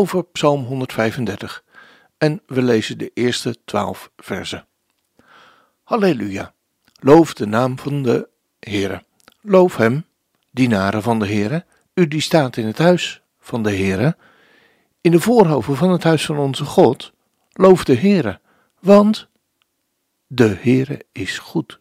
over Psalm 135 en we lezen de eerste twaalf versen. Halleluja, loof de naam van de Heere. Loof hem, dienaren van de Heere, u die staat in het huis van de Heere, in de voorhoven van het huis van onze God. Loof de Heere, want de Heere is goed.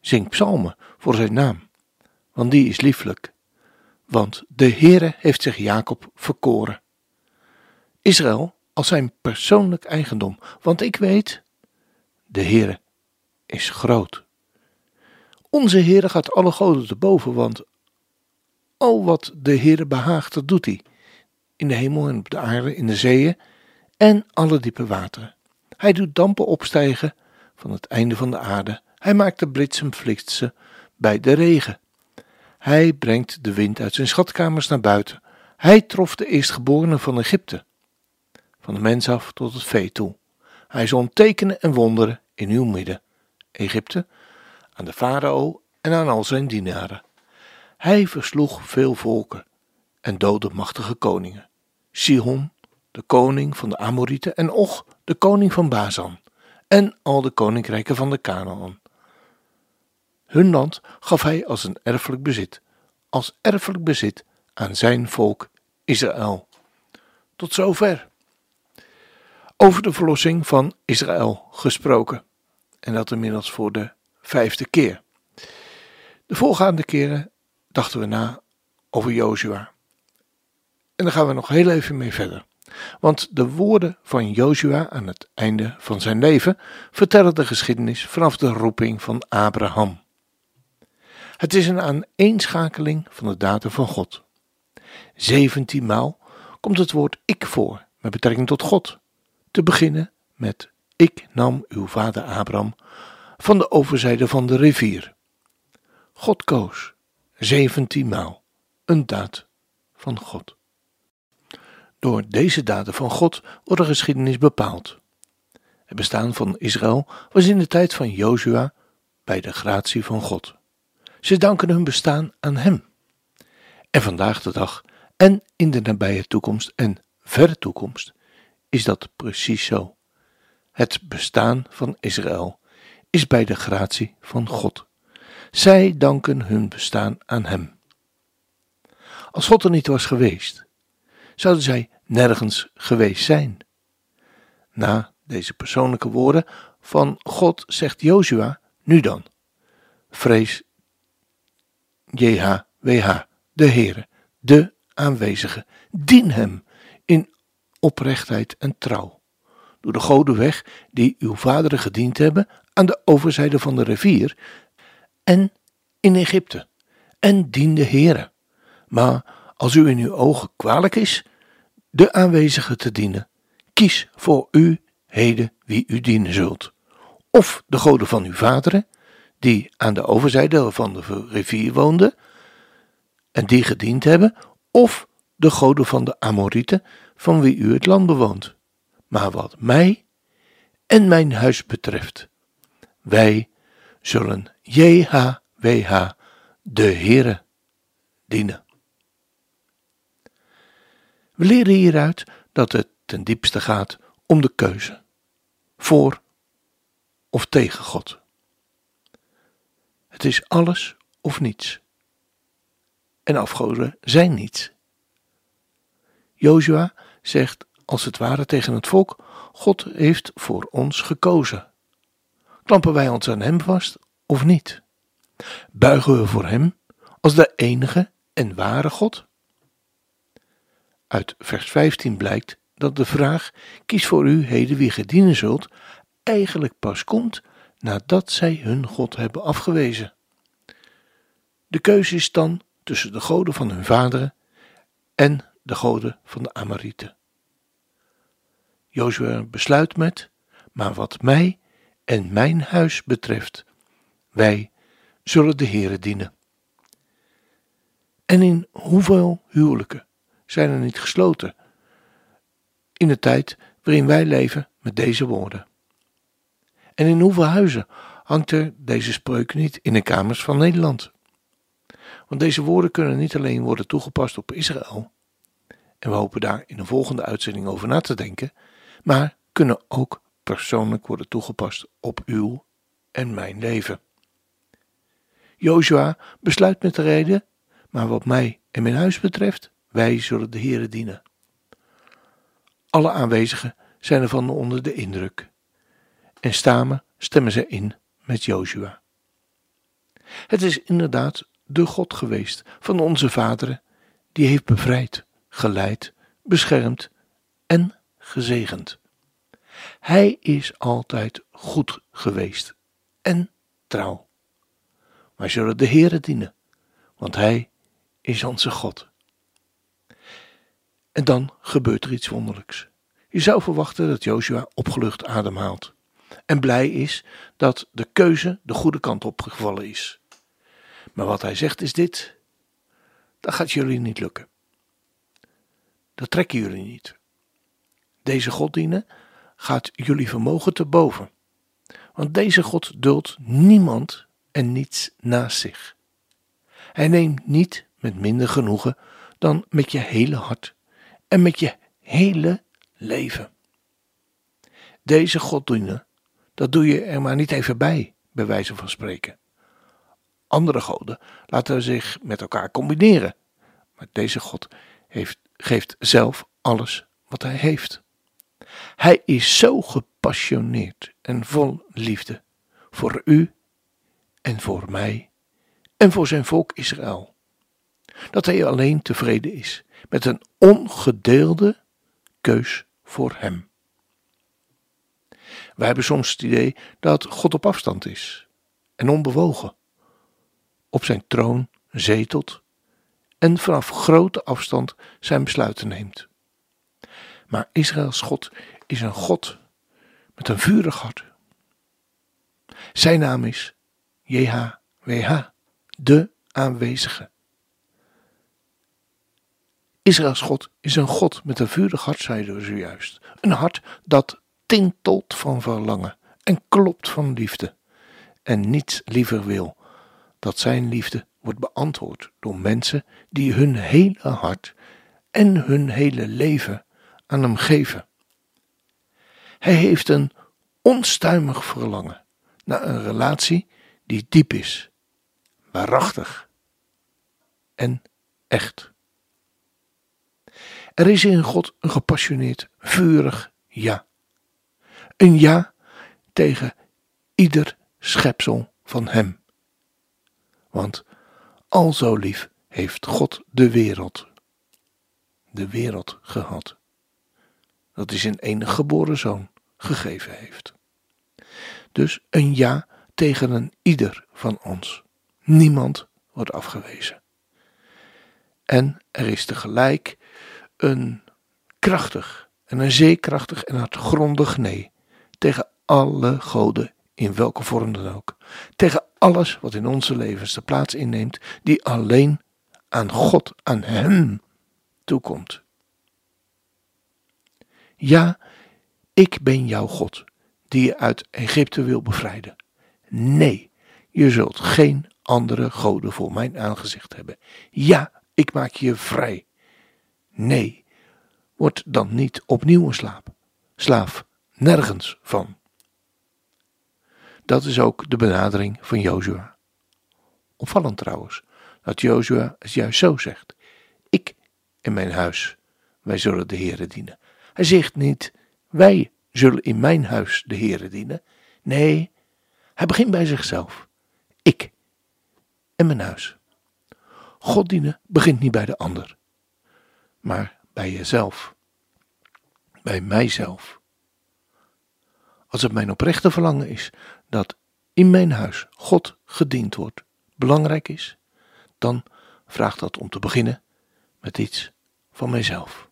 Zing psalmen voor zijn naam, want die is lieflijk. Want de Heere heeft zich Jacob verkoren. Israël als zijn persoonlijk eigendom, want ik weet, de Heere is groot. Onze Heere gaat alle goden te boven, want al wat de Heere behaagt, dat doet hij. In de hemel en op de aarde, in de zeeën en alle diepe wateren. Hij doet dampen opstijgen van het einde van de aarde. Hij maakt de bliksem flitsen bij de regen. Hij brengt de wind uit zijn schatkamers naar buiten. Hij trof de eerstgeborenen van Egypte van de mens af tot het vee toe. Hij zond tekenen en wonderen in uw midden, Egypte, aan de farao en aan al zijn dienaren. Hij versloeg veel volken en doodde machtige koningen. Sihon, de koning van de Amorieten, en Och, de koning van Bazan, en al de koninkrijken van de Canaan. Hun land gaf hij als een erfelijk bezit, als erfelijk bezit aan zijn volk Israël. Tot zover over de verlossing van Israël gesproken. En dat inmiddels voor de vijfde keer. De voorgaande keren dachten we na over Jozua. En daar gaan we nog heel even mee verder. Want de woorden van Jozua aan het einde van zijn leven vertellen de geschiedenis vanaf de roeping van Abraham. Het is een aaneenschakeling van de daden van God. Zeventien maal komt het woord ik voor met betrekking tot God te beginnen met Ik nam uw vader Abraham van de overzijde van de rivier. God koos zeventienmaal een daad van God. Door deze daden van God wordt de geschiedenis bepaald. Het bestaan van Israël was in de tijd van Jozua bij de gratie van God. Ze danken hun bestaan aan Hem. En vandaag de dag en in de nabije toekomst en verre toekomst is dat precies zo. Het bestaan van Israël is bij de gratie van God. Zij danken hun bestaan aan Hem. Als God er niet was geweest, zouden zij nergens geweest zijn. Na deze persoonlijke woorden van God zegt Jozua, nu dan, vrees JHWH, de Heere, de aanwezige, dien Hem oprechtheid en trouw. Door de goden weg die uw vaderen gediend hebben aan de overzijde van de rivier en in Egypte. En dien de Heere. Maar als u in uw ogen kwalijk is, de aanwezige te dienen, kies voor u heden wie u dienen zult. Of de goden van uw vaderen, die aan de overzijde van de rivier woonden en die gediend hebben, of de goden van de Amorieten, van wie u het land bewoont. Maar wat mij en mijn huis betreft, wij zullen JHWH, de Heere, dienen. We leren hieruit dat het ten diepste gaat om de keuze, voor of tegen God. Het is alles of niets. En afgoden zijn niets. Jozua zegt als het ware tegen het volk: God heeft voor ons gekozen. Klampen wij ons aan Hem vast of niet? Buigen we voor Hem als de enige en ware God? Uit vers 15 blijkt dat de vraag: kies voor u heden wie ge dienen zult, eigenlijk pas komt nadat zij hun God hebben afgewezen. De keuze is dan tussen de goden van hun vaderen en de goden van de Amorieten. Jozua besluit met, maar wat mij en mijn huis betreft, wij zullen de Heere dienen. En in hoeveel huwelijken zijn er niet gesloten in de tijd waarin wij leven met deze woorden? En in hoeveel huizen hangt er deze spreuk niet in de kamers van Nederland? Want deze woorden kunnen niet alleen worden toegepast op Israël, en we hopen daar in een volgende uitzending over na te denken, maar kunnen ook persoonlijk worden toegepast op uw en mijn leven. Joshua besluit met de reden, maar wat mij en mijn huis betreft, wij zullen de Heere dienen. Alle aanwezigen zijn ervan onder de indruk en stammen stemmen ze in met Joshua. Het is inderdaad de God geweest van onze vaderen, die heeft bevrijd, geleid, beschermd en gezegend. Hij is altijd goed geweest en trouw. Wij zullen de Heere dienen, want Hij is onze God. En dan gebeurt er iets wonderlijks. Je zou verwachten dat Joshua opgelucht ademhaalt en blij is dat de keuze de goede kant op gevallen is. Maar wat hij zegt is dit: dat gaat jullie niet lukken. Dat trekken jullie niet. Deze God dienen gaat jullie vermogen te boven. Want deze God duldt niemand en niets naast zich. Hij neemt niet met minder genoegen dan met je hele hart en met je hele leven. Deze God dienen, dat doe je er maar niet even bij, bij wijze van spreken. Andere goden laten zich met elkaar combineren, maar deze God heeft, geeft zelf alles wat hij heeft. Hij is zo gepassioneerd en vol liefde voor u en voor mij en voor zijn volk Israël, dat hij alleen tevreden is met een ongedeelde keus voor hem. Wij hebben soms het idee dat God op afstand is en onbewogen, op zijn troon zetelt en vanaf grote afstand zijn besluiten neemt. Maar Israëls God is een God met een vurig hart. Zijn naam is JHWH, de aanwezige. Israëls God is een God met een vurig hart, zeiden we zojuist. Een hart dat tintelt van verlangen en klopt van liefde. En niets liever wil dat zijn liefde wordt beantwoord door mensen die hun hele hart en hun hele leven aan hem geven. Hij heeft een onstuimig verlangen naar een relatie die diep is, waarachtig en echt. Er is in God een gepassioneerd, vurig ja. Een ja tegen ieder schepsel van Hem. Want al zo lief heeft God de wereld, de wereld gehad, dat hij zijn enige geboren zoon gegeven heeft. Dus een ja tegen een ieder van ons. Niemand wordt afgewezen. En er is tegelijk een krachtig en een zeekrachtig en hartgrondig nee tegen alle goden in welke vorm dan ook. Tegen alles wat in onze levens de plaats inneemt, die alleen aan God, aan Hem toekomt. Ja, ik ben jouw God, die je uit Egypte wil bevrijden. Nee, je zult geen andere goden voor mijn aangezicht hebben. Ja, ik maak je vrij. Nee, word dan niet opnieuw een slaap. Slaaf nergens van. Dat is ook de benadering van Jozua. Opvallend trouwens, dat Jozua het juist zo zegt. Ik en mijn huis, wij zullen de Heere dienen. Hij zegt niet, wij zullen in mijn huis de Heere dienen. Nee, hij begint bij zichzelf. Ik en mijn huis. God dienen begint niet bij de ander, maar bij jezelf. Bij mijzelf. Als het mijn oprechte verlangen is dat in mijn huis God gediend wordt, belangrijk is, dan vraagt dat om te beginnen met iets van mijzelf.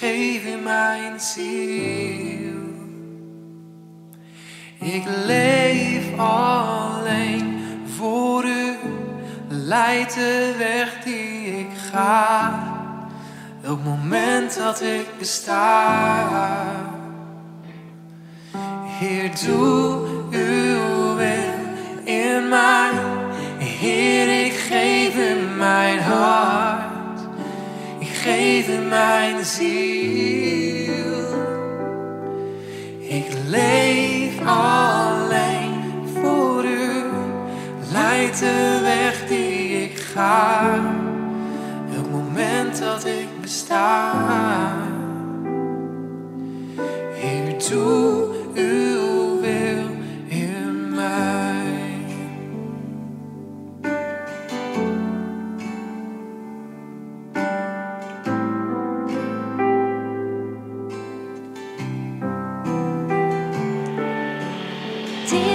Geef u mijn ziel. Ik leef alleen voor u, leid de weg die ik ga. Elk moment dat ik besta. Heer, doe uw wil in mij. Heer, ik geef u mijn hart. U mijn ziel. Ik leef alleen voor u. Leid de weg die ik ga. Elk moment dat ik besta.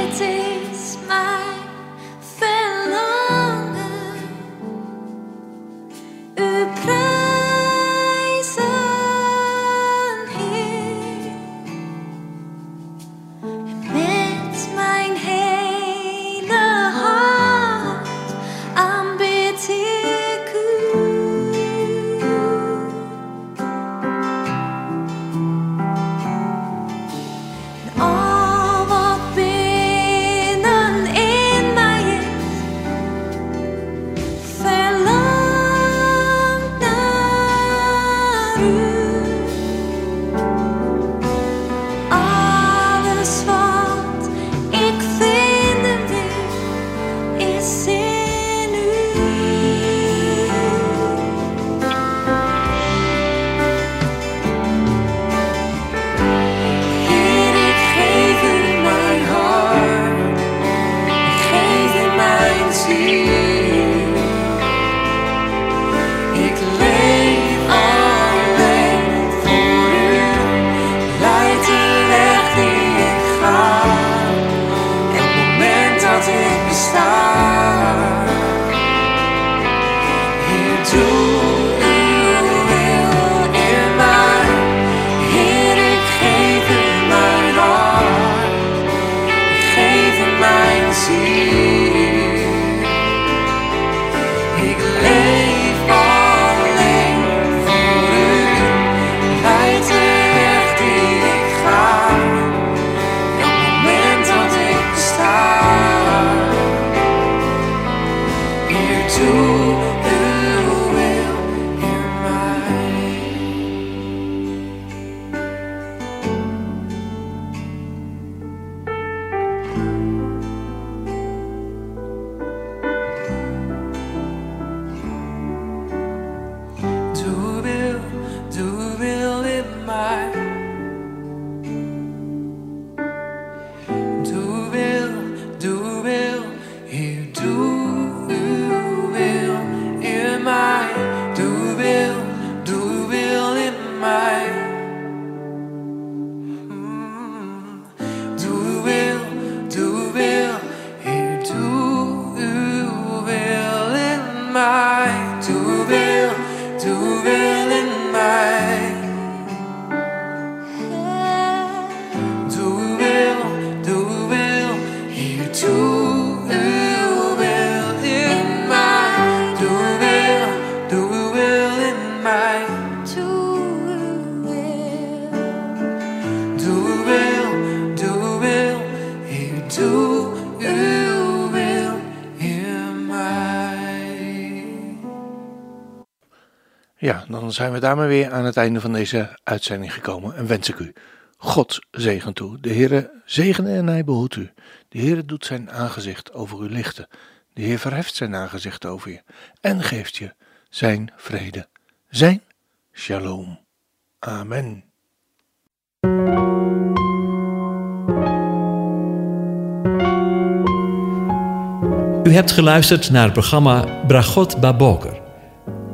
Dit Ja, dan zijn we daarmee weer aan het einde van deze uitzending gekomen en wens ik u God zegen toe. De Heere zegene en hij behoedt u. De Heere doet zijn aangezicht over u lichten. De Heer verheft zijn aangezicht over je en geeft je zijn vrede, zijn shalom. Amen. U hebt geluisterd naar het programma Bragot Baboker.